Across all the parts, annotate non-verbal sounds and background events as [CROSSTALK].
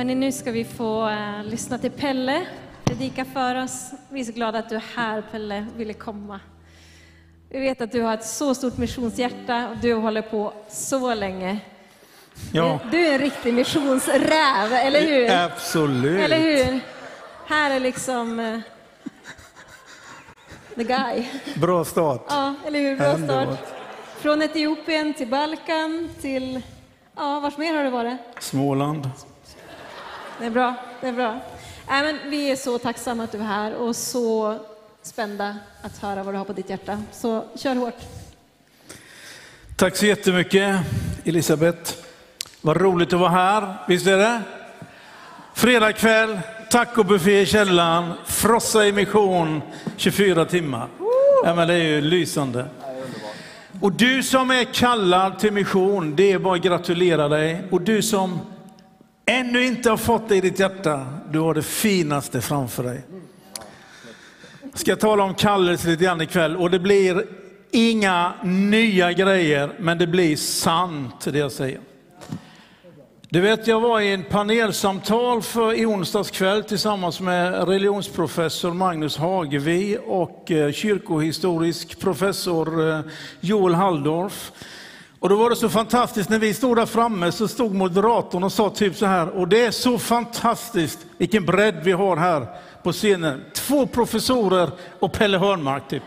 Hörrni, nu ska vi få eh, lyssna till Pelle predika för oss. Vi är så glada att du är här, Pelle, ville komma. Vi vet att du har ett så stort missionshjärta och du håller på så länge. Ja, Du är en riktig missionsräv, eller hur? absolut. Eller hur? Här är liksom eh, the guy. Bra start. Ja, eller hur? Bra Underbart. start. Från Etiopien till Balkan till, ja, vars mer har du varit? Småland. Det är bra, det är bra. Nej, men vi är så tacksamma att du är här och så spända att höra vad du har på ditt hjärta. Så kör hårt. Tack så jättemycket Elisabeth. Vad roligt att vara här, visst är det? Fredag kväll, tacobuffé i källaren, frossa i mission 24 timmar. Ja, men det är ju lysande. Och du som är kallad till mission, det är bara att gratulera dig. Och du som ännu inte har fått det i ditt hjärta, du har det finaste framför dig. Jag ska tala om kallelse lite grann ikväll och det blir inga nya grejer, men det blir sant det jag säger. Du vet, jag var i en panelsamtal för i onsdags kväll tillsammans med religionsprofessor Magnus Hagevi och eh, kyrkohistorisk professor eh, Joel Halldorf. Och då var det så fantastiskt, när vi stod där framme så stod moderatorn och sa typ så här, och det är så fantastiskt vilken bredd vi har här på scenen. Två professorer och Pelle Hörnmark typ.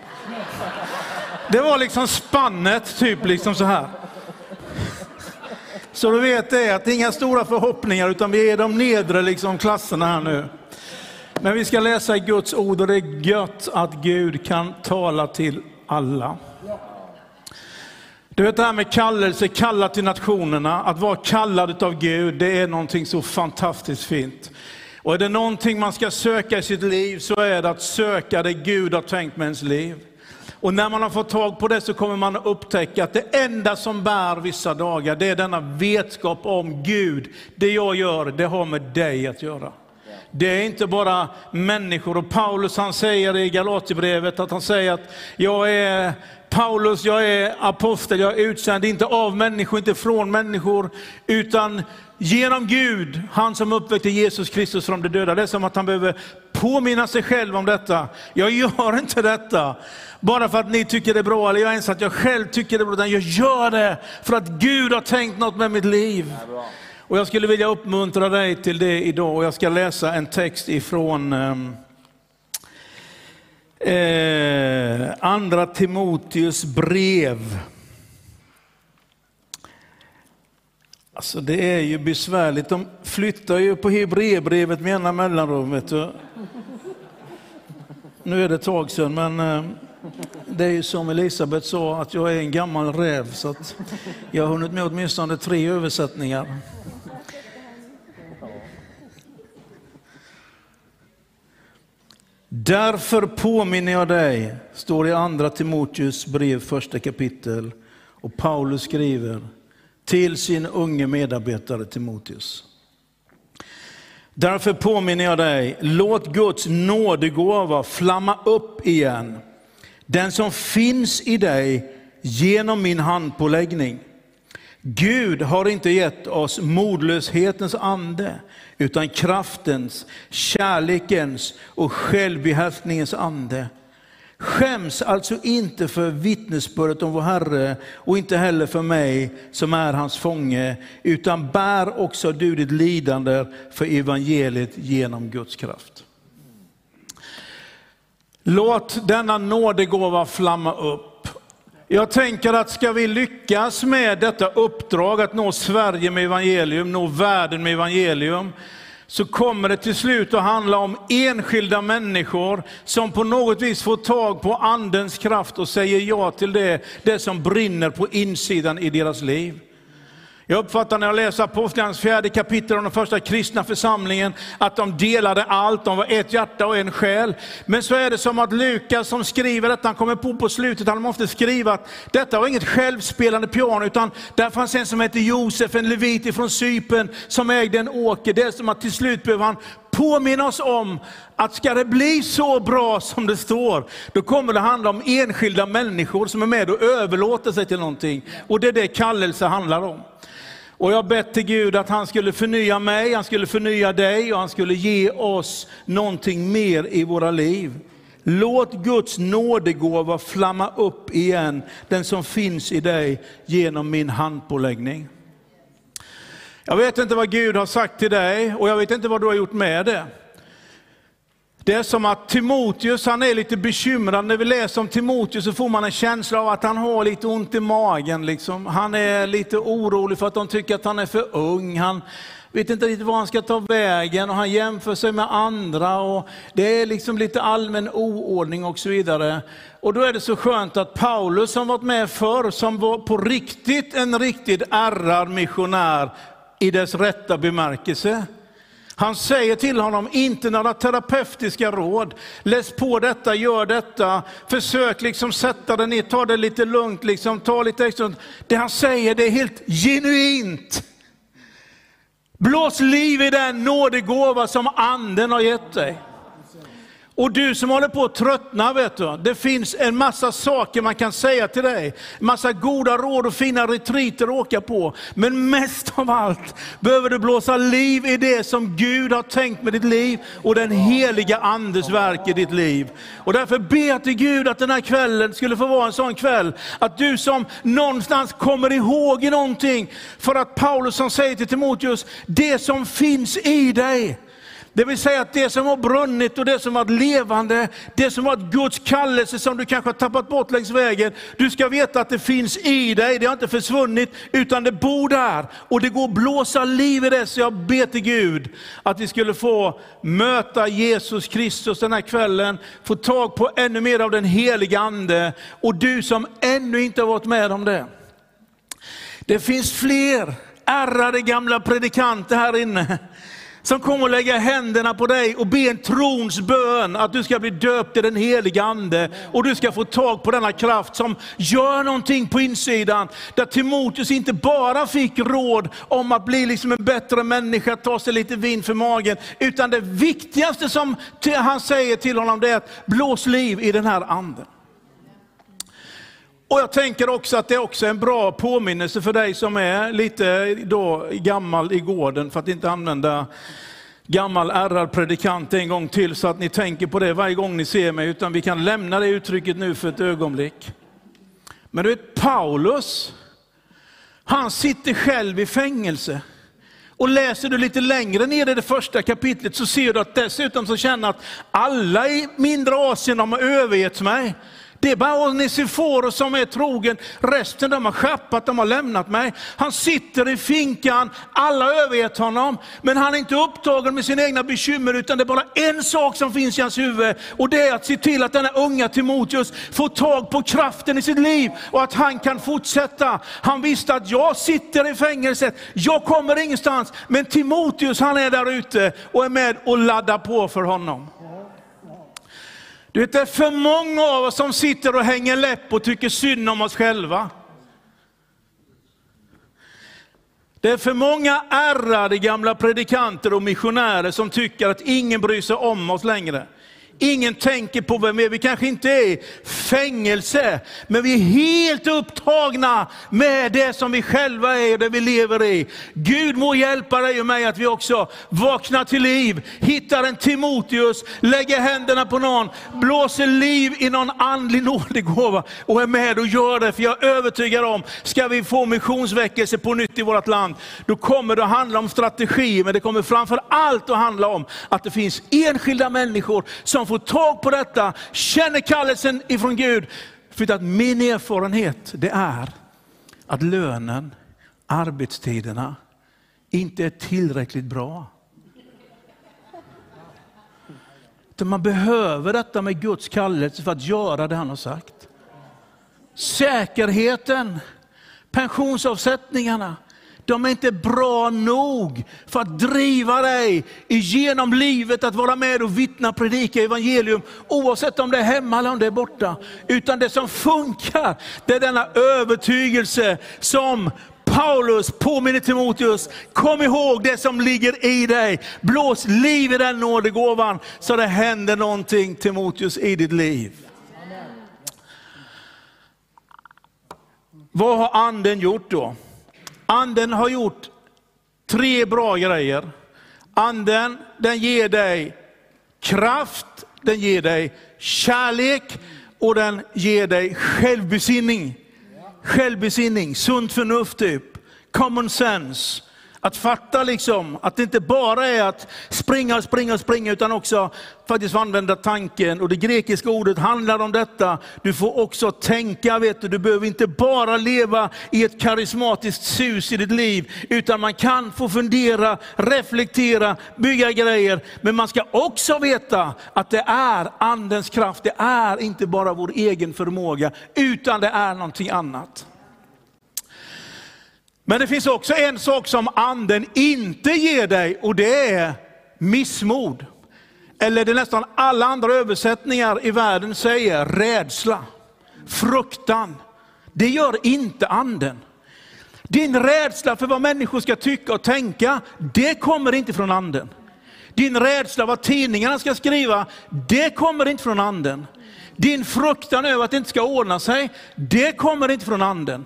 Det var liksom spannet, typ liksom så här. Så du vet det, att det är inga stora förhoppningar utan vi är de nedre liksom klasserna här nu. Men vi ska läsa Guds ord och det är gött att Gud kan tala till alla. Du vet det här med kallelse, kalla till nationerna, att vara kallad av Gud, det är någonting så fantastiskt fint. Och är det någonting man ska söka i sitt liv så är det att söka det Gud har tänkt med ens liv. Och när man har fått tag på det så kommer man att upptäcka att det enda som bär vissa dagar, det är denna vetskap om Gud. Det jag gör, det har med dig att göra. Det är inte bara människor. Och Paulus han säger i Galaterbrevet att han säger att jag är Paulus, jag är apostel, jag är utsänd, inte av människor, inte från människor, utan genom Gud, han som uppväckte Jesus Kristus från de döda. Det är som att han behöver påminna sig själv om detta. Jag gör inte detta bara för att ni tycker det är bra, eller jag ens att jag själv tycker det är bra, utan jag gör det för att Gud har tänkt något med mitt liv. Och jag skulle vilja uppmuntra dig till det idag och jag ska läsa en text ifrån ehm, eh, Andra Timoteus brev. Alltså det är ju besvärligt. De flyttar ju på Hebreerbrevet med ena mellanrum. Vet du. Nu är det ett tag sedan, men eh, det är ju som Elisabeth sa, att jag är en gammal räv, så att jag har hunnit med åtminstone tre översättningar. Därför påminner jag dig, står i andra Timoteus brev första kapitel, och Paulus skriver till sin unge medarbetare Timoteus. Därför påminner jag dig, låt Guds nådegåva flamma upp igen. Den som finns i dig genom min handpåläggning. Gud har inte gett oss modlöshetens ande, utan kraftens, kärlekens och självbehärskningens ande. Skäms alltså inte för vittnesbördet om vår Herre och inte heller för mig som är hans fånge, utan bär också du ditt lidande för evangeliet genom Guds kraft. Låt denna nådegåva flamma upp. Jag tänker att ska vi lyckas med detta uppdrag att nå Sverige med evangelium, nå världen med evangelium, så kommer det till slut att handla om enskilda människor som på något vis får tag på andens kraft och säger ja till det, det som brinner på insidan i deras liv. Jag uppfattar när jag läser Apostlagärningarnas fjärde kapitel om den första kristna församlingen, att de delade allt, de var ett hjärta och en själ. Men så är det som att Lukas som skriver detta, han kommer på på slutet, han måste skriva att detta var inget självspelande piano, utan där fanns en som hette Josef, en levit från Cypern, som ägde en åker. Det är som att till slut behöver han påminna oss om att ska det bli så bra som det står, då kommer det handla om enskilda människor som är med och överlåter sig till någonting. Och det är det kallelse handlar om. Och jag har bett till Gud att han skulle förnya mig, han skulle förnya dig och han skulle ge oss någonting mer i våra liv. Låt Guds nådegåva flamma upp igen, den som finns i dig genom min handpåläggning. Jag vet inte vad Gud har sagt till dig och jag vet inte vad du har gjort med det. Det är som att Timoteus, han är lite bekymrad. När vi läser om Timoteus så får man en känsla av att han har lite ont i magen. Liksom. Han är lite orolig för att de tycker att han är för ung. Han vet inte riktigt var han ska ta vägen och han jämför sig med andra. Och det är liksom lite allmän oordning och så vidare. Och då är det så skönt att Paulus som varit med förr, som var på riktigt en riktigt ärrad missionär i dess rätta bemärkelse. Han säger till honom, inte några terapeutiska råd. Läs på detta, gör detta, försök liksom sätta dig ner, ta det lite lugnt, liksom, ta lite extra. Det han säger det är helt genuint. Blås liv i den nådegåva som anden har gett dig. Och du som håller på att tröttna, vet du, det finns en massa saker man kan säga till dig. En massa goda råd och fina retriter att åka på. Men mest av allt behöver du blåsa liv i det som Gud har tänkt med ditt liv och den heliga andes verk i ditt liv. Och därför ber jag till Gud att den här kvällen skulle få vara en sån kväll, att du som någonstans kommer ihåg i någonting, för att Paulus som säger till Timoteus, det som finns i dig, det vill säga att det som har brunnit och det som varit levande, det som varit Guds kallelse som du kanske har tappat bort längs vägen. Du ska veta att det finns i dig, det har inte försvunnit, utan det bor där. Och det går att blåsa liv i det. Så jag ber till Gud att vi skulle få möta Jesus Kristus den här kvällen, få tag på ännu mer av den heliga Ande. Och du som ännu inte har varit med om det. Det finns fler ärrade gamla predikanter här inne som kommer att lägga händerna på dig och be en trons bön att du ska bli döpt i den heliga Ande och du ska få tag på denna kraft som gör någonting på insidan. Där Timoteus inte bara fick råd om att bli liksom en bättre människa, ta sig lite vin för magen, utan det viktigaste som han säger till honom det är att blås liv i den här anden. Och jag tänker också att det är också en bra påminnelse för dig som är lite då gammal i gården, för att inte använda gammal ärrad predikant en gång till, så att ni tänker på det varje gång ni ser mig, utan vi kan lämna det uttrycket nu för ett ögonblick. Men du vet, Paulus, han sitter själv i fängelse. Och läser du lite längre ner i det första kapitlet så ser du att dessutom så känner att alla i mindre Asien har övergett mig. Det är bara Onesiforos som är trogen. Resten de har skärpat, de har lämnat mig. Han sitter i finkan, alla har övergett honom. Men han är inte upptagen med sina egna bekymmer, utan det är bara en sak som finns i hans huvud. Och det är att se till att denna unga Timoteus får tag på kraften i sitt liv och att han kan fortsätta. Han visste att jag sitter i fängelset, jag kommer ingenstans. Men Timoteus han är där ute och är med och laddar på för honom. Du vet, det är för många av oss som sitter och hänger läpp och tycker synd om oss själva. Det är för många ärrade gamla predikanter och missionärer som tycker att ingen bryr sig om oss längre. Ingen tänker på vem vi är. Vi kanske inte är i fängelse, men vi är helt upptagna med det som vi själva är och det vi lever i. Gud må hjälpa dig och mig att vi också vaknar till liv, hittar en Timoteus, lägger händerna på någon, blåser liv i någon andlig [LAUGHS] nådegåva och är med och gör det. För jag är övertygad om, ska vi få missionsväckelse på nytt i vårt land, då kommer det att handla om strategi, men det kommer framför allt att handla om att det finns enskilda människor som som får tag på detta, känner kallelsen ifrån Gud. För att min erfarenhet det är att lönen, arbetstiderna inte är tillräckligt bra. man behöver detta med Guds kallelse för att göra det han har sagt. Säkerheten, pensionsavsättningarna, de är inte bra nog för att driva dig igenom livet, att vara med och vittna, predika evangelium, oavsett om det är hemma eller om det är borta. Utan det som funkar, det är denna övertygelse som Paulus påminner Timoteus, kom ihåg det som ligger i dig. Blås liv i den nådegåvan så det händer någonting Timoteus i ditt liv. Vad har anden gjort då? Anden har gjort tre bra grejer. Anden, den ger dig kraft, den ger dig kärlek och den ger dig självbesinning. Självbesinning, sunt förnuft typ, common sense. Att fatta liksom att det inte bara är att springa, springa, springa, utan också faktiskt använda tanken. Och det grekiska ordet handlar om detta. Du får också tänka, vet du. Du behöver inte bara leva i ett karismatiskt sus i ditt liv, utan man kan få fundera, reflektera, bygga grejer. Men man ska också veta att det är andens kraft. Det är inte bara vår egen förmåga, utan det är någonting annat. Men det finns också en sak som anden inte ger dig och det är missmod. Eller det nästan alla andra översättningar i världen säger rädsla, fruktan. Det gör inte anden. Din rädsla för vad människor ska tycka och tänka, det kommer inte från anden. Din rädsla vad tidningarna ska skriva, det kommer inte från anden. Din fruktan över att det inte ska ordna sig, det kommer inte från anden.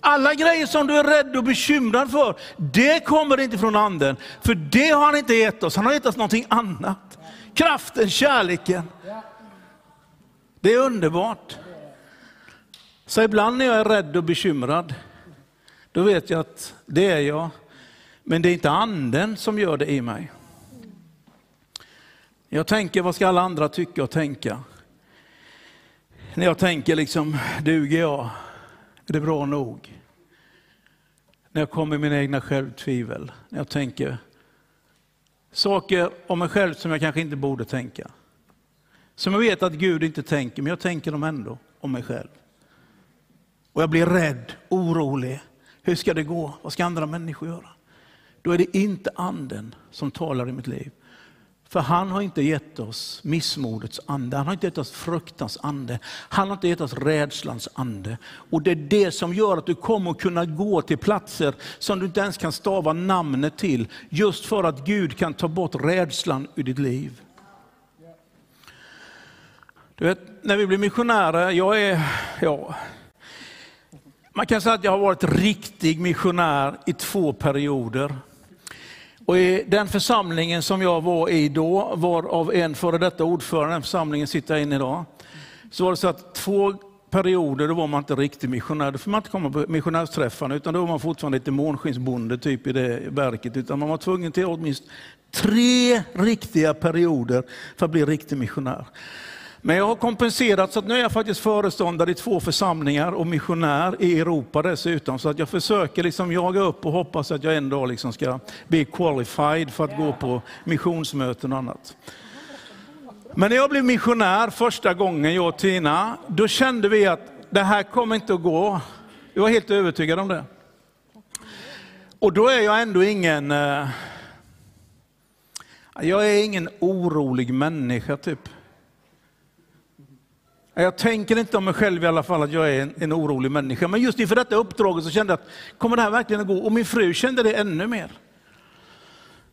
Alla grejer som du är rädd och bekymrad för, det kommer inte från anden. För det har han inte gett oss, han har gett oss någonting annat. Kraften, kärleken. Det är underbart. Så ibland när jag är rädd och bekymrad, då vet jag att det är jag. Men det är inte anden som gör det i mig. Jag tänker, vad ska alla andra tycka och tänka? När jag tänker liksom, duger jag? Är det bra nog? När jag kommer i mina egna självtvivel, när jag tänker saker om mig själv som jag kanske inte borde tänka. Som jag vet att Gud inte tänker, men jag tänker dem ändå om mig själv. Och jag blir rädd, orolig. Hur ska det gå? Vad ska andra människor göra? Då är det inte anden som talar i mitt liv. För han har inte gett oss missmodets ande, han har inte gett oss fruktans ande, han har inte gett oss rädslans ande. Och det är det som gör att du kommer att kunna gå till platser som du inte ens kan stava namnet till, just för att Gud kan ta bort rädslan ur ditt liv. Du vet, när vi blir missionärer, jag är, ja, man kan säga att jag har varit riktig missionär i två perioder. Och I den församlingen som jag var i då, var av en före detta ordförande, den församlingen sitter jag inne idag, så var det så att två perioder då var man inte riktig missionär. Då får man inte komma på missionärsträffarna, utan då var man fortfarande lite månskensbonde typ i det verket. Utan man var tvungen till åtminstone tre riktiga perioder för att bli riktig missionär. Men jag har kompenserat så att nu är jag faktiskt föreståndare i två församlingar och missionär i Europa dessutom. Så att jag försöker liksom jaga upp och hoppas att jag en dag liksom ska bli qualified för att gå på missionsmöten och annat. Men när jag blev missionär första gången, jag och Tina, då kände vi att det här kommer inte att gå. Vi var helt övertygade om det. Och då är jag ändå ingen, eh, jag är ingen orolig människa typ. Jag tänker inte om mig själv i alla fall att jag är en, en orolig människa. Men just inför detta uppdraget så kände jag att kommer det här verkligen att gå? Och min fru kände det ännu mer.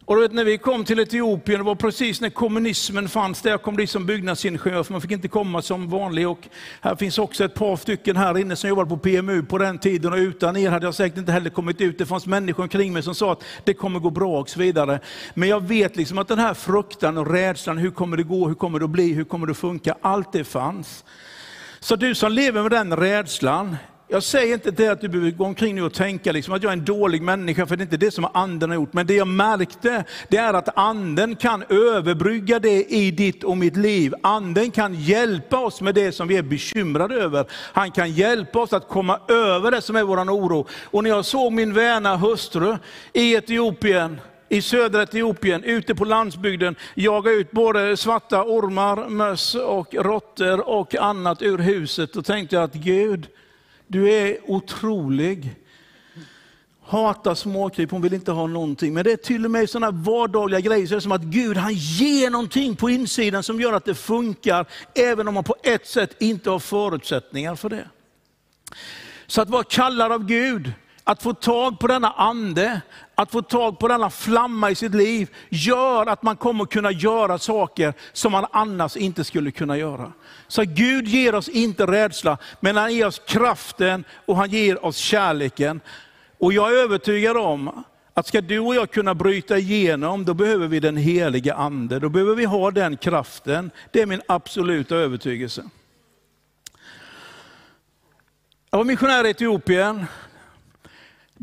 Och vet, när vi kom till Etiopien, det var precis när kommunismen fanns där, jag kom dit som byggnadsingenjör, för man fick inte komma som vanlig. Och här finns också ett par stycken här inne som jobbade på PMU på den tiden, och utan er hade jag säkert inte heller kommit ut. Det fanns människor omkring mig som sa att det kommer gå bra och så vidare. Men jag vet liksom att den här fruktan och rädslan, hur kommer det gå, hur kommer det att bli, hur kommer det att funka, allt det fanns. Så du som lever med den rädslan, jag säger inte det att du behöver gå omkring nu och tänka liksom att jag är en dålig människa, för det är inte det som anden har gjort. Men det jag märkte, det är att anden kan överbrygga det i ditt och mitt liv. Anden kan hjälpa oss med det som vi är bekymrade över. Han kan hjälpa oss att komma över det som är vår oro. Och när jag såg min väna hustru i Etiopien, i södra Etiopien, ute på landsbygden, jaga ut både svarta ormar, möss och råttor och annat ur huset. Då tänkte jag att Gud, du är otrolig. Hatar småkryp, hon vill inte ha någonting. Men det är till och med sådana vardagliga grejer, så det är som att Gud han ger någonting på insidan som gör att det funkar, även om man på ett sätt inte har förutsättningar för det. Så att vara kallad av Gud, att få tag på denna ande, att få tag på denna flamma i sitt liv, gör att man kommer kunna göra saker som man annars inte skulle kunna göra. Så Gud ger oss inte rädsla, men han ger oss kraften och han ger oss kärleken. Och jag är övertygad om att ska du och jag kunna bryta igenom, då behöver vi den heliga ande. Då behöver vi ha den kraften. Det är min absoluta övertygelse. Jag var missionär i Etiopien.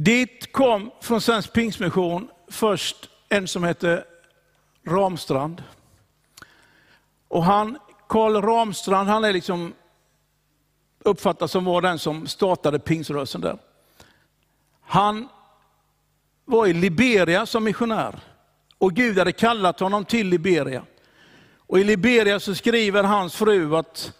Dit kom från Svensk Pingstmission först en som hette Ramstrand. Och han, Karl Ramstrand, han är liksom uppfattas som var den som startade pingströrelsen där. Han var i Liberia som missionär och Gud hade kallat honom till Liberia. Och I Liberia så skriver hans fru att,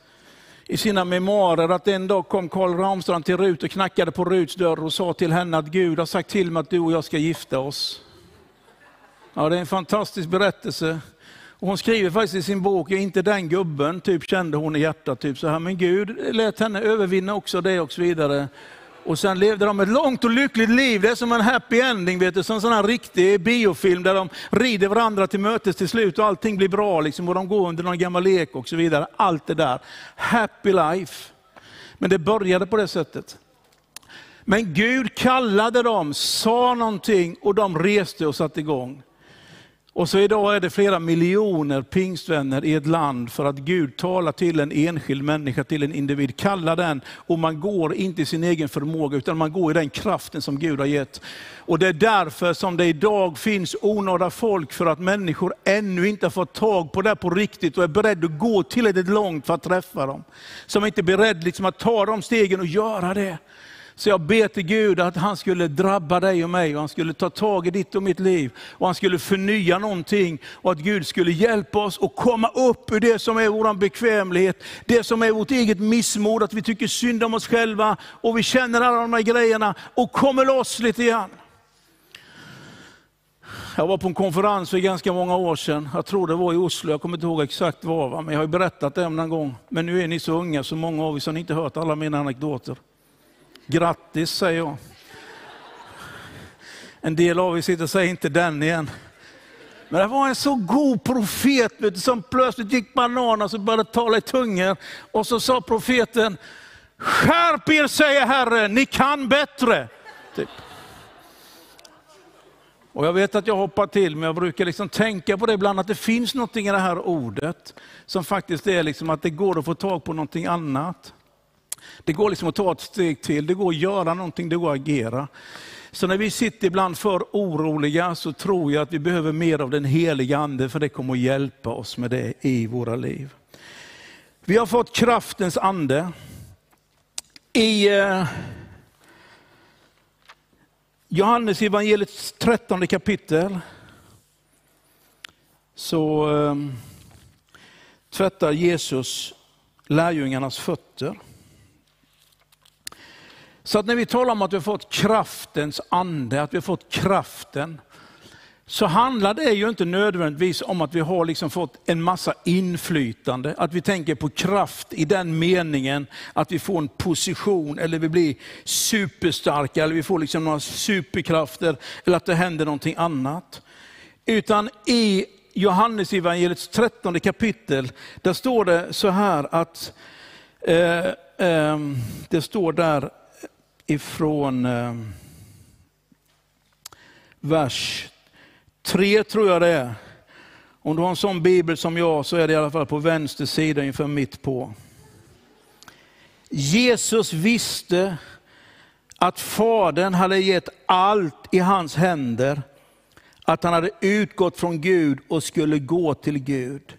i sina memoarer att en dag kom Karl Ramstrand till Rut och knackade på Ruts dörr och sa till henne att Gud har sagt till mig att du och jag ska gifta oss. Ja, det är en fantastisk berättelse. Och hon skriver faktiskt i sin bok, inte den gubben, typ kände hon i hjärtat, typ så här, men Gud lät henne övervinna också det och så vidare. Och sen levde de ett långt och lyckligt liv. Det är som en happy ending, vet du, som en sån här riktig biofilm där de rider varandra till mötes till slut och allting blir bra liksom, och de går under någon gammal lek och så vidare. Allt det där. Happy life. Men det började på det sättet. Men Gud kallade dem, sa någonting och de reste och satte igång. Och så idag är det flera miljoner pingstvänner i ett land för att Gud talar till en enskild människa, till en individ, kallar den och man går inte i sin egen förmåga utan man går i den kraften som Gud har gett. Och det är därför som det idag finns onådda folk, för att människor ännu inte har fått tag på det på riktigt och är beredda att gå tillräckligt långt för att träffa dem. Som inte är beredda liksom att ta de stegen och göra det. Så jag ber till Gud att han skulle drabba dig och mig och han skulle ta tag i ditt och mitt liv. Och han skulle förnya någonting och att Gud skulle hjälpa oss att komma upp ur det som är vår bekvämlighet, det som är vårt eget missmod, att vi tycker synd om oss själva och vi känner alla de här grejerna och kommer loss lite grann. Jag var på en konferens för ganska många år sedan, jag tror det var i Oslo, jag kommer inte ihåg exakt var, men jag har berättat det någon gång. Men nu är ni så unga, så många av er så har inte hört alla mina anekdoter. Grattis säger jag. En del av er sitter och säger inte den igen. Men det var en så god profet vet du, som plötsligt gick bananas och började tala i tungor. Och så sa profeten, skärp er säger Herren, ni kan bättre. Typ. Och Jag vet att jag hoppar till, men jag brukar liksom tänka på det ibland, att det finns något i det här ordet som faktiskt är liksom att det går att få tag på någonting annat. Det går liksom att ta ett steg till, det går att göra någonting, det går att agera. Så när vi sitter ibland för oroliga så tror jag att vi behöver mer av den heliga Ande, för det kommer att hjälpa oss med det i våra liv. Vi har fått kraftens ande. I eh, Johannes evangeliets 13 kapitel så eh, tvättar Jesus lärjungarnas fötter. Så att när vi talar om att vi har fått kraftens ande, att vi har fått kraften, så handlar det ju inte nödvändigtvis om att vi har liksom fått en massa inflytande, att vi tänker på kraft i den meningen att vi får en position, eller vi blir superstarka, eller vi får liksom några superkrafter, eller att det händer någonting annat. Utan i Johannes evangeliets 13 kapitel, där står det så här att, eh, eh, det står där ifrån eh, vers 3 tror jag det är. Om du har en sån bibel som jag så är det i alla fall på vänster sida inför mitt på. Jesus visste att Fadern hade gett allt i hans händer, att han hade utgått från Gud och skulle gå till Gud.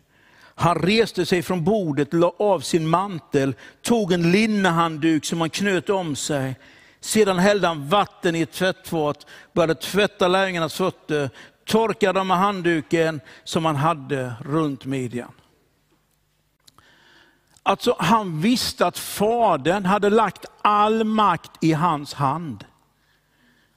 Han reste sig från bordet, la av sin mantel, tog en linnehandduk som han knöt om sig, sedan hällde han vatten i ett tvättfat, började tvätta lärjungarnas fötter, torkade dem med handduken som han hade runt midjan. Alltså han visste att Fadern hade lagt all makt i hans hand.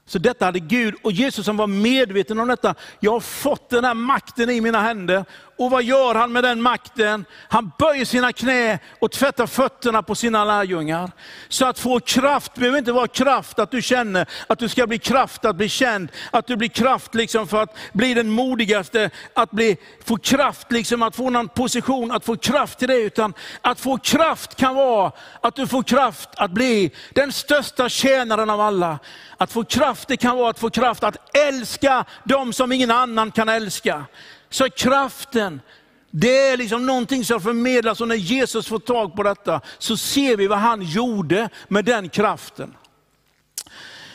Så detta hade Gud, och Jesus som var medveten om detta, jag har fått den här makten i mina händer och vad gör han med den makten? Han böjer sina knä och tvättar fötterna på sina lärjungar. Så att få kraft behöver inte vara kraft att du känner att du ska bli kraft att bli känd, att du blir kraft liksom för att bli den modigaste, att bli, få kraft liksom att få någon position, att få kraft till det. Utan att få kraft kan vara att du får kraft att bli den största tjänaren av alla. Att få kraft, det kan vara att få kraft att älska de som ingen annan kan älska. Så kraften, det är liksom någonting som förmedlas och när Jesus får tag på detta så ser vi vad han gjorde med den kraften.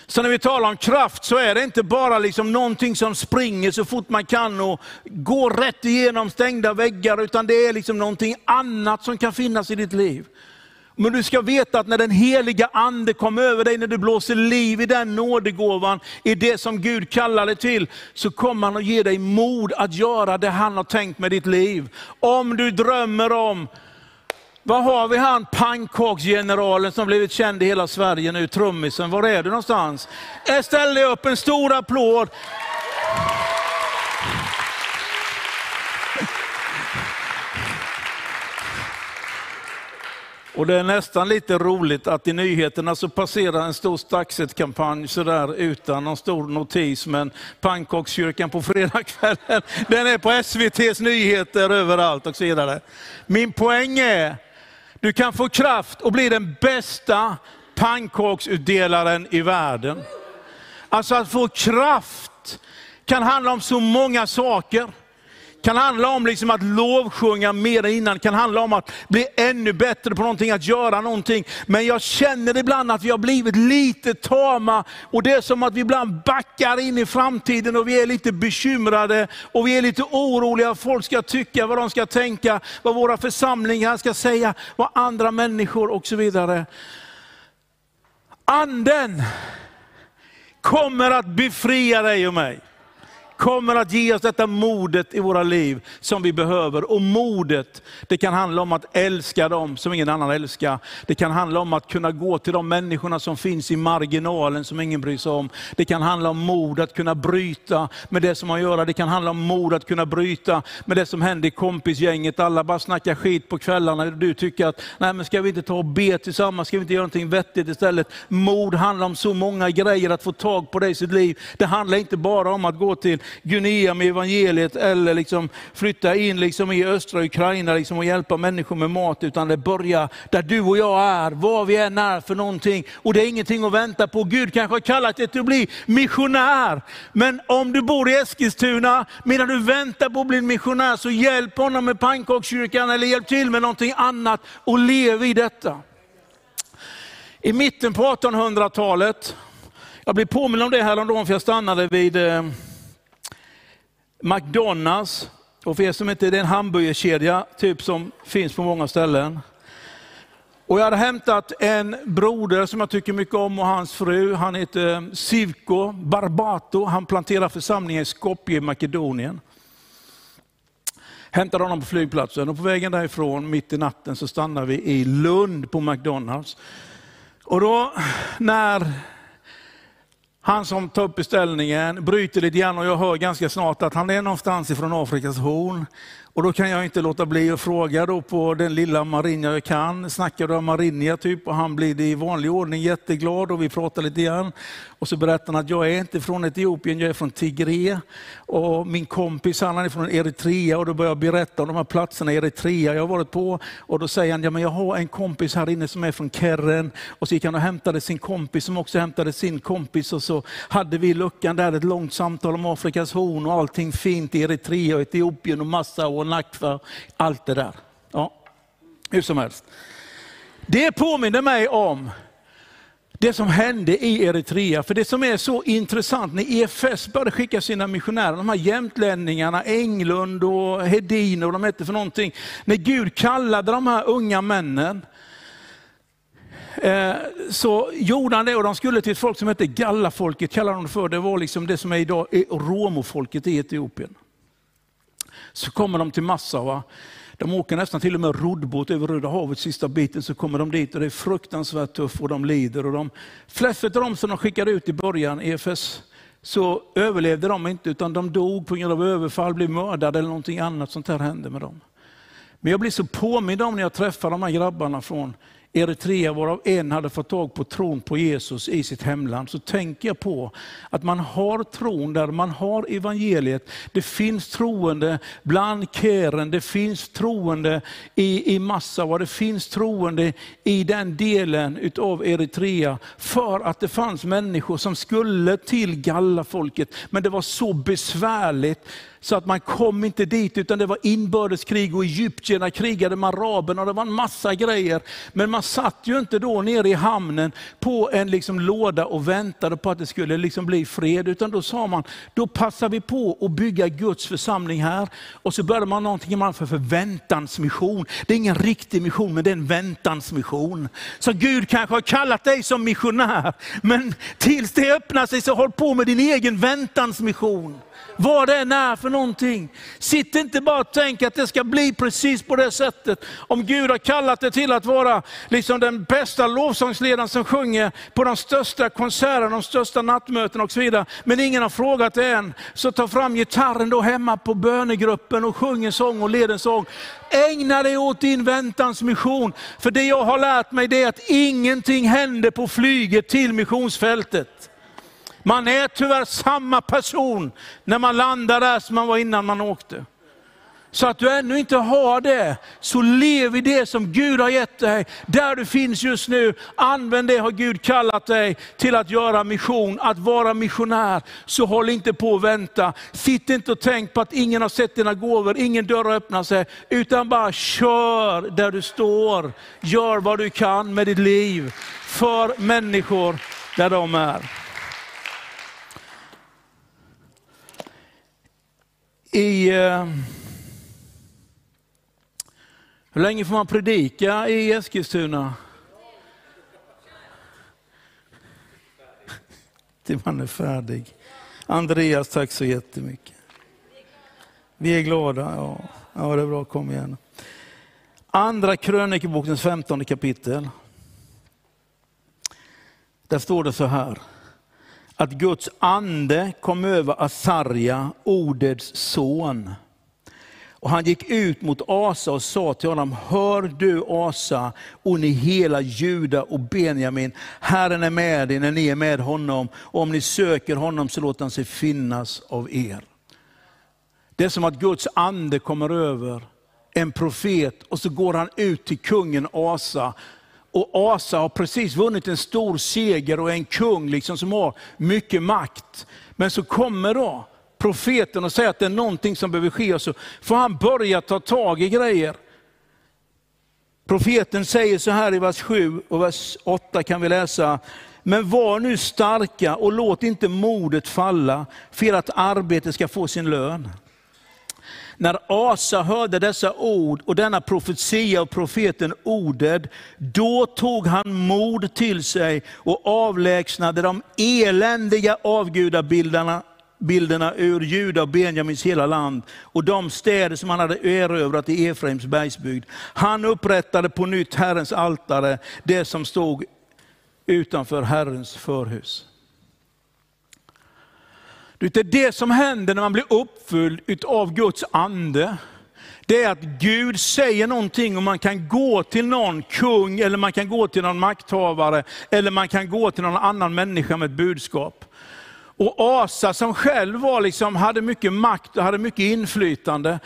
Så när vi talar om kraft så är det inte bara liksom någonting som springer så fort man kan och går rätt igenom stängda väggar, utan det är liksom någonting annat som kan finnas i ditt liv. Men du ska veta att när den heliga ande kommer över dig, när du blåser liv i den nådegåvan, i det som Gud kallar dig till, så kommer han att ge dig mod att göra det han har tänkt med ditt liv. Om du drömmer om, vad har vi han pannkaksgeneralen som blivit känd i hela Sverige nu, trummisen, var är du någonstans? Ställ dig upp, en stor applåd. Och det är nästan lite roligt att i nyheterna så passerar en stor Staxet-kampanj sådär utan någon stor notis, men pannkakskyrkan på fredagskvällen, [LAUGHS] den är på SVTs nyheter överallt och så vidare. Min poäng är, du kan få kraft och bli den bästa pannkaksutdelaren i världen. Alltså att få kraft kan handla om så många saker kan handla om liksom att lovsjunga mer än innan, kan handla om att bli ännu bättre på någonting, att göra någonting. Men jag känner ibland att vi har blivit lite tama och det är som att vi ibland backar in i framtiden och vi är lite bekymrade och vi är lite oroliga vad folk ska tycka, vad de ska tänka, vad våra församlingar ska säga, vad andra människor och så vidare. Anden kommer att befria dig och mig kommer att ge oss detta modet i våra liv som vi behöver. Och modet, det kan handla om att älska dem som ingen annan älskar. Det kan handla om att kunna gå till de människorna som finns i marginalen som ingen bryr sig om. Det kan handla om mod att kunna bryta med det som man gör. Det kan handla om mod att kunna bryta med det som händer i kompisgänget. Alla bara snackar skit på kvällarna. Du tycker att, nej men ska vi inte ta och be tillsammans? Ska vi inte göra någonting vettigt istället? Mod handlar om så många grejer att få tag på det i sitt liv. Det handlar inte bara om att gå till Guinea med evangeliet eller liksom flytta in liksom i östra Ukraina liksom och hjälpa människor med mat, utan det börjar där du och jag är, var vi än är för någonting. Och det är ingenting att vänta på. Gud kanske har kallat dig till att bli missionär. Men om du bor i Eskilstuna, medan du väntar på att bli missionär, så hjälp honom med pannkakskyrkan eller hjälp till med någonting annat och lev i detta. I mitten på 1800-talet, jag blev påminn om det häromdagen för jag stannade vid eh, McDonalds, och för er som inte, det är en hamburgerkedja typ som finns på många ställen. Och jag hade hämtat en broder som jag tycker mycket om och hans fru. Han heter eh, Sivko Barbato. Han planterar församlingen i Skopje i Makedonien. Hämtade honom på flygplatsen och på vägen därifrån, mitt i natten, så stannar vi i Lund på McDonalds. Och då när han som tar upp beställningen bryter lite grann och jag hör ganska snart att han är någonstans ifrån Afrikas horn. Och då kan jag inte låta bli att fråga då på den lilla Marinja jag kan, snackar du om Marinja typ? Och han blir i vanlig ordning jätteglad och vi pratar lite grann. Och så berättar han att jag är inte från Etiopien, jag är från Tigre. Och min kompis han är från Eritrea och då börjar jag berätta om de här platserna i Eritrea jag har varit på. Och då säger han, ja men jag har en kompis här inne som är från Kerren. Och så gick han och hämtade sin kompis som också hämtade sin kompis. Och så hade vi i luckan där ett långt samtal om Afrikas horn och allting fint i Eritrea och Etiopien och massa och Nakfa, allt det där. Ja, hur som helst. Det påminner mig om det som hände i Eritrea. För det som är så intressant, när EFS började skicka sina missionärer, de här jämtlänningarna, Englund och Hedin och de hette för någonting. När Gud kallade de här unga männen, eh, så gjorde han det och de skulle till ett folk som hette Gallafolket, kallar de det för. Det var liksom det som är idag eh, romofolket i Etiopien. Så kommer de till Massawa. De åker nästan till och med roddbåt över Röda havet sista biten, så kommer de dit och det är fruktansvärt tufft och de lider. Och de flesta av dem som de skickade ut i början, EFS så överlevde de inte, utan de dog på grund av överfall, blev mördade eller någonting annat sånt här hände med dem. Men jag blir så påmind om när jag träffar de här grabbarna från Eritrea, varav en hade fått tag på tron på Jesus i sitt hemland, så tänker jag på att man har tron där, man har evangeliet. Det finns troende bland Keren, det finns troende i, i Massawa, det finns troende i den delen utav Eritrea, för att det fanns människor som skulle till Gallafolket, men det var så besvärligt så att man kom inte dit, utan det var inbördeskrig och egyptierna krigade med araberna och det var en massa grejer. Men man satt ju inte då nere i hamnen på en liksom låda och väntade på att det skulle liksom bli fred, utan då sa man, då passar vi på att bygga Guds församling här. Och så började man någonting man för förväntansmission. Det är ingen riktig mission, men det är en väntansmission. Så Gud kanske har kallat dig som missionär, men tills det öppnar sig så håll på med din egen väntansmission vad det än är för någonting. Sitt inte bara och tänk att det ska bli precis på det sättet. Om Gud har kallat dig till att vara liksom den bästa lovsångsledaren som sjunger på de största konserterna, de största nattmötena och så vidare. Men ingen har frågat dig än. Så ta fram gitarren då hemma på bönegruppen och sjung en sång och led en sång. Ägna dig åt din väntans mission. För det jag har lärt mig det är att ingenting händer på flyget till missionsfältet. Man är tyvärr samma person när man landar där som man var innan man åkte. Så att du ännu inte har det, så lev i det som Gud har gett dig. Där du finns just nu, använd det har Gud kallat dig till att göra mission, att vara missionär. Så håll inte på och vänta. Sitt inte och tänk på att ingen har sett dina gåvor, ingen dörr har öppnat sig. Utan bara kör där du står. Gör vad du kan med ditt liv för människor där de är. I, eh, hur länge får man predika i Eskilstuna? [LAUGHS] Till man är färdig. Andreas, tack så jättemycket. Vi är glada. Ja, ja det är bra. Kom igen. Andra krönikebokens femtonde kapitel. Där står det så här att Guds ande kom över Asarja, Odeds son. Och han gick ut mot Asa och sa till honom, hör du Asa och ni hela Juda och Benjamin, Herren är med er när ni är med honom, och om ni söker honom så låter han sig finnas av er. Det är som att Guds ande kommer över en profet och så går han ut till kungen Asa och Asa har precis vunnit en stor seger och är en kung liksom som har mycket makt. Men så kommer då profeten och säger att det är någonting som behöver ske, och så får han börja ta tag i grejer. Profeten säger så här i vers 7 och vers 8 kan vi läsa, men var nu starka och låt inte modet falla, för att arbetet ska få sin lön. När Asa hörde dessa ord och denna profetia av profeten Oded, då tog han mod till sig och avlägsnade de eländiga avgudabilderna bilderna ur Juda och Benjamins hela land och de städer som han hade erövrat i Efraims bergsbygd. Han upprättade på nytt Herrens altare, det som stod utanför Herrens förhus. Det är det som händer när man blir uppfylld av Guds ande. Det är att Gud säger någonting och man kan gå till någon kung, eller man kan gå till någon makthavare, eller man kan gå till någon annan människa med ett budskap. Och Asa som själv var liksom, hade mycket makt och hade mycket inflytande,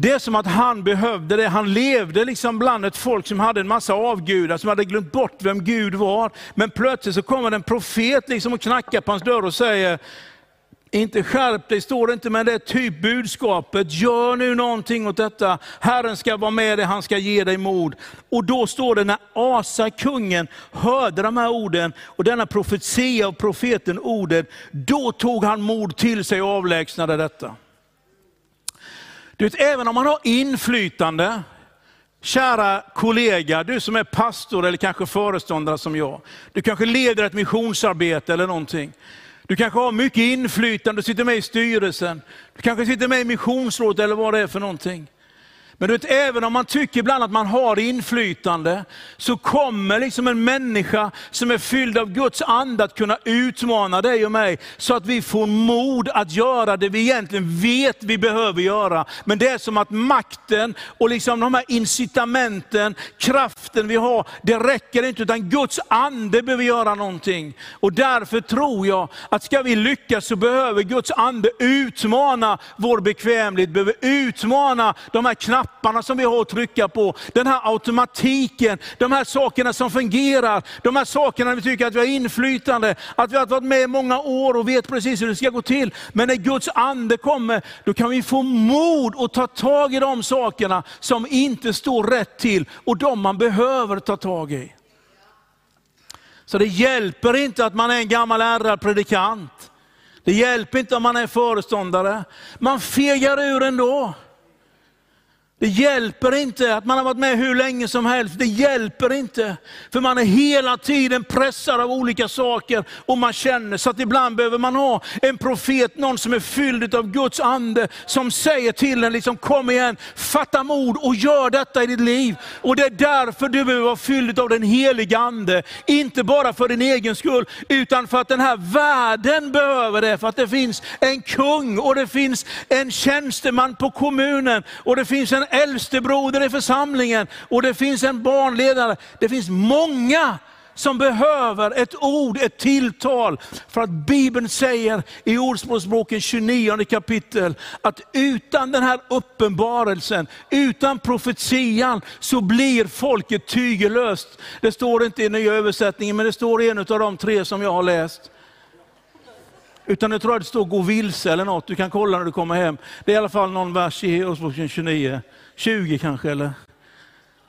det är som att han behövde det. Han levde liksom bland ett folk som hade en massa avgudar, som hade glömt bort vem Gud var. Men plötsligt så kommer en profet liksom och knackar på hans dörr och säger, inte skärp dig står det inte, men det är typ budskapet. Gör nu någonting åt detta. Herren ska vara med dig, han ska ge dig mod. Och då står det när Asa, kungen, hörde de här orden och denna profetia av profeten ordet, då tog han mod till sig och avlägsnade detta. Du vet, även om man har inflytande, Kära kollega, du som är pastor eller kanske föreståndare som jag. Du kanske leder ett missionsarbete eller någonting. Du kanske har mycket inflytande, du sitter med i styrelsen. Du kanske sitter med i missionsrådet eller vad det är för någonting. Men du vet, även om man tycker ibland att man har inflytande, så kommer liksom en människa som är fylld av Guds ande att kunna utmana dig och mig, så att vi får mod att göra det vi egentligen vet vi behöver göra. Men det är som att makten och liksom de här incitamenten, kraften vi har, det räcker inte, utan Guds ande behöver göra någonting. Och därför tror jag att ska vi lyckas så behöver Guds ande utmana vår bekvämlighet, behöver utmana de här knapparna knapparna som vi har att trycka på, den här automatiken, de här sakerna som fungerar, de här sakerna vi tycker att vi har inflytande, att vi har varit med i många år och vet precis hur det ska gå till. Men när Guds ande kommer, då kan vi få mod att ta tag i de sakerna som inte står rätt till och de man behöver ta tag i. Så det hjälper inte att man är en gammal ärrad predikant. Det hjälper inte om man är föreståndare. Man fegar ur ändå. Det hjälper inte att man har varit med hur länge som helst. Det hjälper inte. För man är hela tiden pressad av olika saker och man känner så att ibland behöver man ha en profet, någon som är fylld av Guds ande, som säger till en, liksom, kom igen, fatta mod och gör detta i ditt liv. Och det är därför du behöver vara fylld av den heliga ande. Inte bara för din egen skull, utan för att den här världen behöver det. För att det finns en kung och det finns en tjänsteman på kommunen och det finns en äldstebroder i församlingen och det finns en barnledare. Det finns många som behöver ett ord, ett tilltal. För att Bibeln säger i Ordspråksboken 29 kapitel, att utan den här uppenbarelsen, utan profetian, så blir folket tygelöst. Det står inte i nya översättningen, men det står i en av de tre som jag har läst. Utan jag tror att det står gå vilse eller något, du kan kolla när du kommer hem. Det är i alla fall någon vers i Ordspråksboken 29. 20 kanske, eller?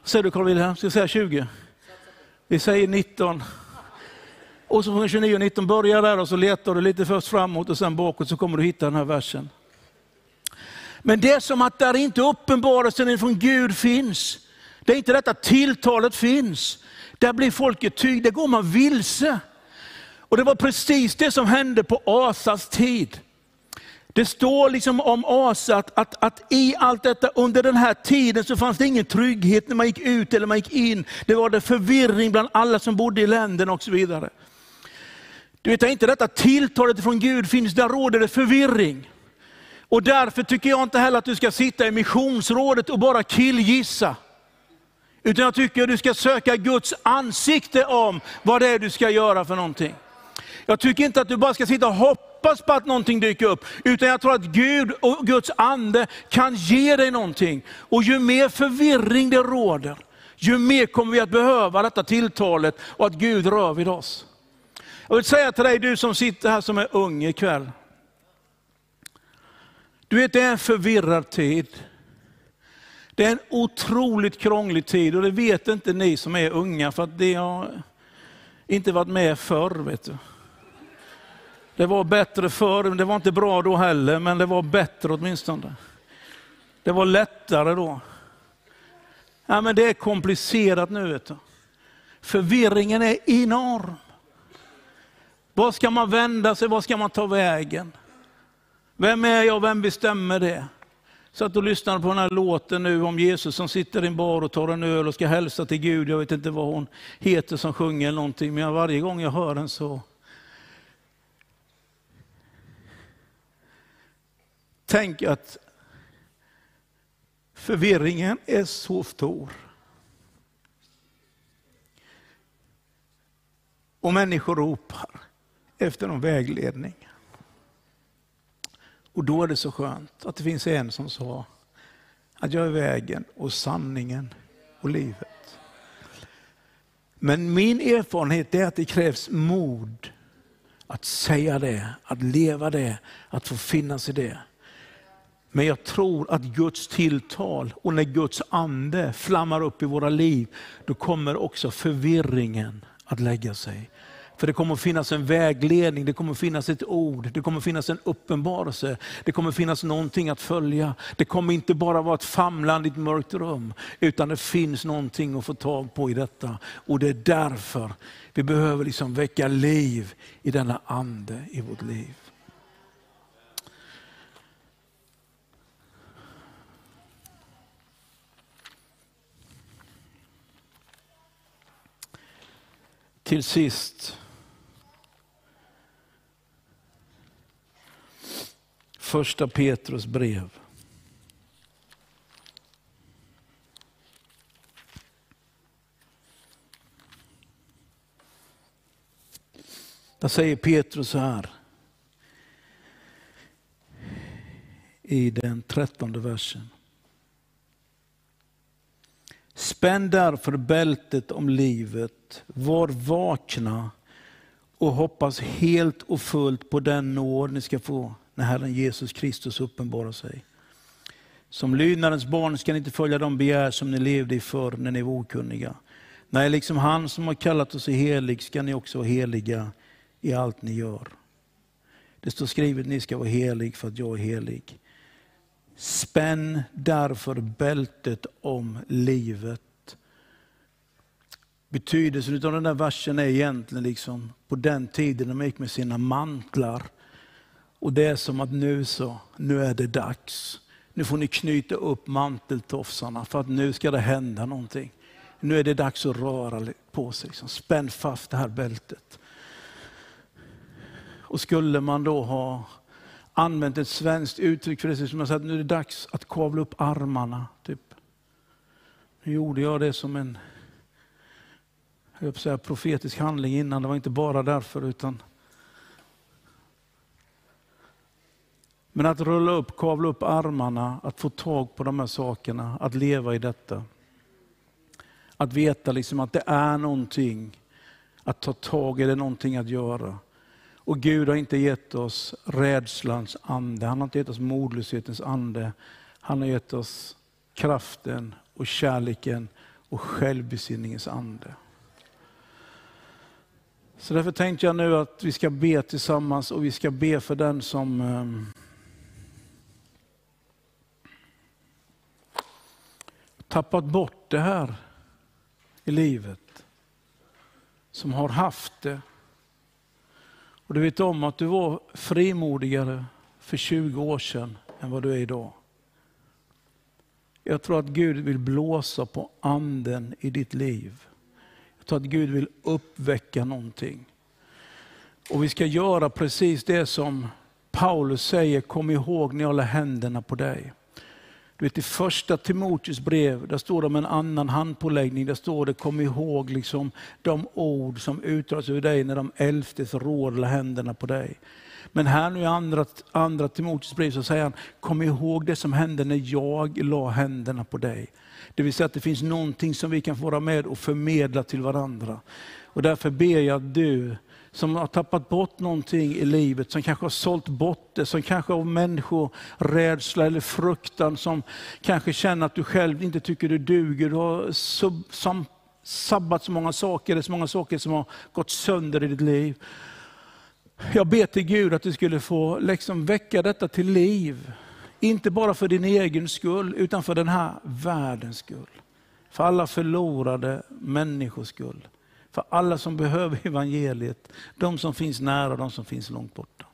Säger du Carl Wilhelm? Ska jag säga 20? Vi säger 19. Och så från 29 och 19, börja där och så letar du lite först framåt och sen bakåt så kommer du hitta den här versen. Men det är som att där inte uppenbarelsen från Gud finns. Det är inte detta tilltalet finns. Där blir folket tyg, där går man vilse. Och det var precis det som hände på Asas tid. Det står liksom om Asa att, att, att, i allt detta, under den här tiden så fanns det ingen trygghet när man gick ut eller man gick in. Det var det förvirring bland alla som bodde i länderna och så vidare. Du vet inte detta tilltalet från Gud finns, där råder det förvirring. Och därför tycker jag inte heller att du ska sitta i missionsrådet och bara killgissa. Utan jag tycker att du ska söka Guds ansikte om vad det är du ska göra för någonting. Jag tycker inte att du bara ska sitta och hoppas på att någonting dyker upp, utan jag tror att Gud och Guds ande kan ge dig någonting. Och ju mer förvirring det råder, ju mer kommer vi att behöva detta tilltalet och att Gud rör vid oss. Jag vill säga till dig, du som sitter här som är ung ikväll. Du vet, det är en förvirrad tid. Det är en otroligt krånglig tid och det vet inte ni som är unga, för att det har inte varit med förr. Vet du. Det var bättre förr, det var inte bra då heller, men det var bättre åtminstone. Det var lättare då. Ja, men det är komplicerat nu. Vet du. Förvirringen är enorm. Var ska man vända sig, var ska man ta vägen? Vem är jag, vem bestämmer det? Så att du lyssnar på den här låten nu om Jesus som sitter i en bar och tar en öl och ska hälsa till Gud. Jag vet inte vad hon heter som sjunger eller någonting, men varje gång jag hör den så Tänk att förvirringen är så stor. Och människor ropar efter någon vägledning. Och då är det så skönt att det finns en som sa att jag är vägen och sanningen och livet. Men min erfarenhet är att det krävs mod att säga det, att leva det, att få finnas i det. Men jag tror att Guds tilltal och när Guds ande flammar upp i våra liv, då kommer också förvirringen att lägga sig. För det kommer att finnas en vägledning, det kommer att finnas ett ord, det kommer att finnas en uppenbarelse, det kommer att finnas någonting att följa. Det kommer inte bara vara ett famlande i ett mörkt rum, utan det finns någonting att få tag på i detta. Och det är därför vi behöver liksom väcka liv i denna ande i vårt liv. Till sist. Första Petrus brev. Där säger Petrus så här. I den trettonde versen. Spänn därför bältet om livet, var vakna och hoppas helt och fullt på den nåd ni ska få när Herren Jesus Kristus uppenbarar sig. Som lydnadens barn ska ni inte följa de begär som ni levde i förr när ni var okunniga. Nej, liksom han som har kallat oss helig ska ni också vara heliga i allt ni gör. Det står skrivet ni ska vara helig för att jag är helig. Spänn därför bältet om livet. Betydelsen av den där versen är egentligen liksom på den tiden de gick med sina mantlar. Och det är som att nu så, nu är det dags. Nu får ni knyta upp manteltofsarna för att nu ska det hända någonting. Nu är det dags att röra på sig. Liksom. Spänn fast det här bältet. Och skulle man då ha använt ett svenskt uttryck för det, som jag att nu är det dags att kavla upp armarna. Typ. Nu gjorde jag det som en jag säga, profetisk handling innan, det var inte bara därför. utan Men att rulla upp, kavla upp armarna, att få tag på de här sakerna, att leva i detta. Att veta liksom att det är någonting att ta tag i, det är någonting att göra. Och Gud har inte gett oss rädslans ande, han har inte gett oss modlöshetens ande. Han har gett oss kraften och kärleken och självbesinningens ande. Så därför tänkte jag nu att vi ska be tillsammans och vi ska be för den som ehm, tappat bort det här i livet. Som har haft det och du vet om att du var frimodigare för 20 år sedan än vad du är idag. Jag tror att Gud vill blåsa på anden i ditt liv. Jag att Gud vill uppväcka någonting. Och vi ska göra precis det som Paulus säger, kom ihåg när jag la händerna på dig. Du vet, I första Timoteus brev, där står det om en annan handpåläggning. Där står det, kom ihåg liksom de ord som uttalas över dig när de elftes råd la händerna på dig. Men här nu i andra, andra Timoteus brev så säger han, kom ihåg det som hände när jag la händerna på dig. Det vill säga att det finns någonting som vi kan få vara med och förmedla till varandra. Och därför ber jag att du som har tappat bort någonting i livet, som kanske har sålt bort det, som kanske av människorädsla eller fruktan, som kanske känner att du själv inte tycker du duger. Du har sub, som, sabbat så många saker, det är så många saker som har gått sönder i ditt liv. Jag ber till Gud att du skulle få liksom väcka detta till liv. Inte bara för din egen skull, utan för den här världens skull. För alla förlorade människors skull. För alla som behöver evangeliet, de som finns nära och de som finns långt borta.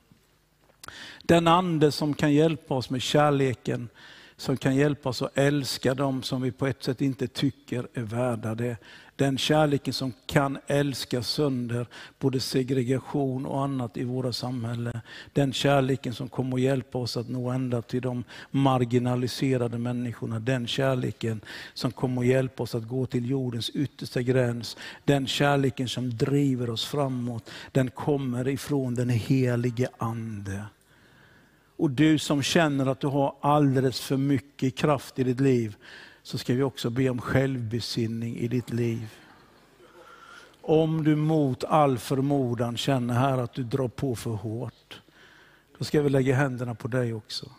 Den ande som kan hjälpa oss med kärleken, som kan hjälpa oss att älska dem som vi på ett sätt inte tycker är värda det. Den kärleken som kan älska sönder både segregation och annat i våra samhällen. Den kärleken som kommer att hjälpa oss att nå ända till de marginaliserade människorna. Den kärleken som kommer att hjälpa oss att gå till jordens yttersta gräns. Den kärleken som driver oss framåt. Den kommer ifrån den helige Ande. Och du som känner att du har alldeles för mycket kraft i ditt liv, så ska vi också be om självbesinning i ditt liv. Om du mot all förmodan känner här att du drar på för hårt, då ska vi lägga händerna på dig också.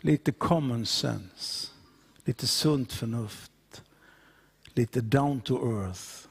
Lite common sense, lite sunt förnuft, lite down to earth.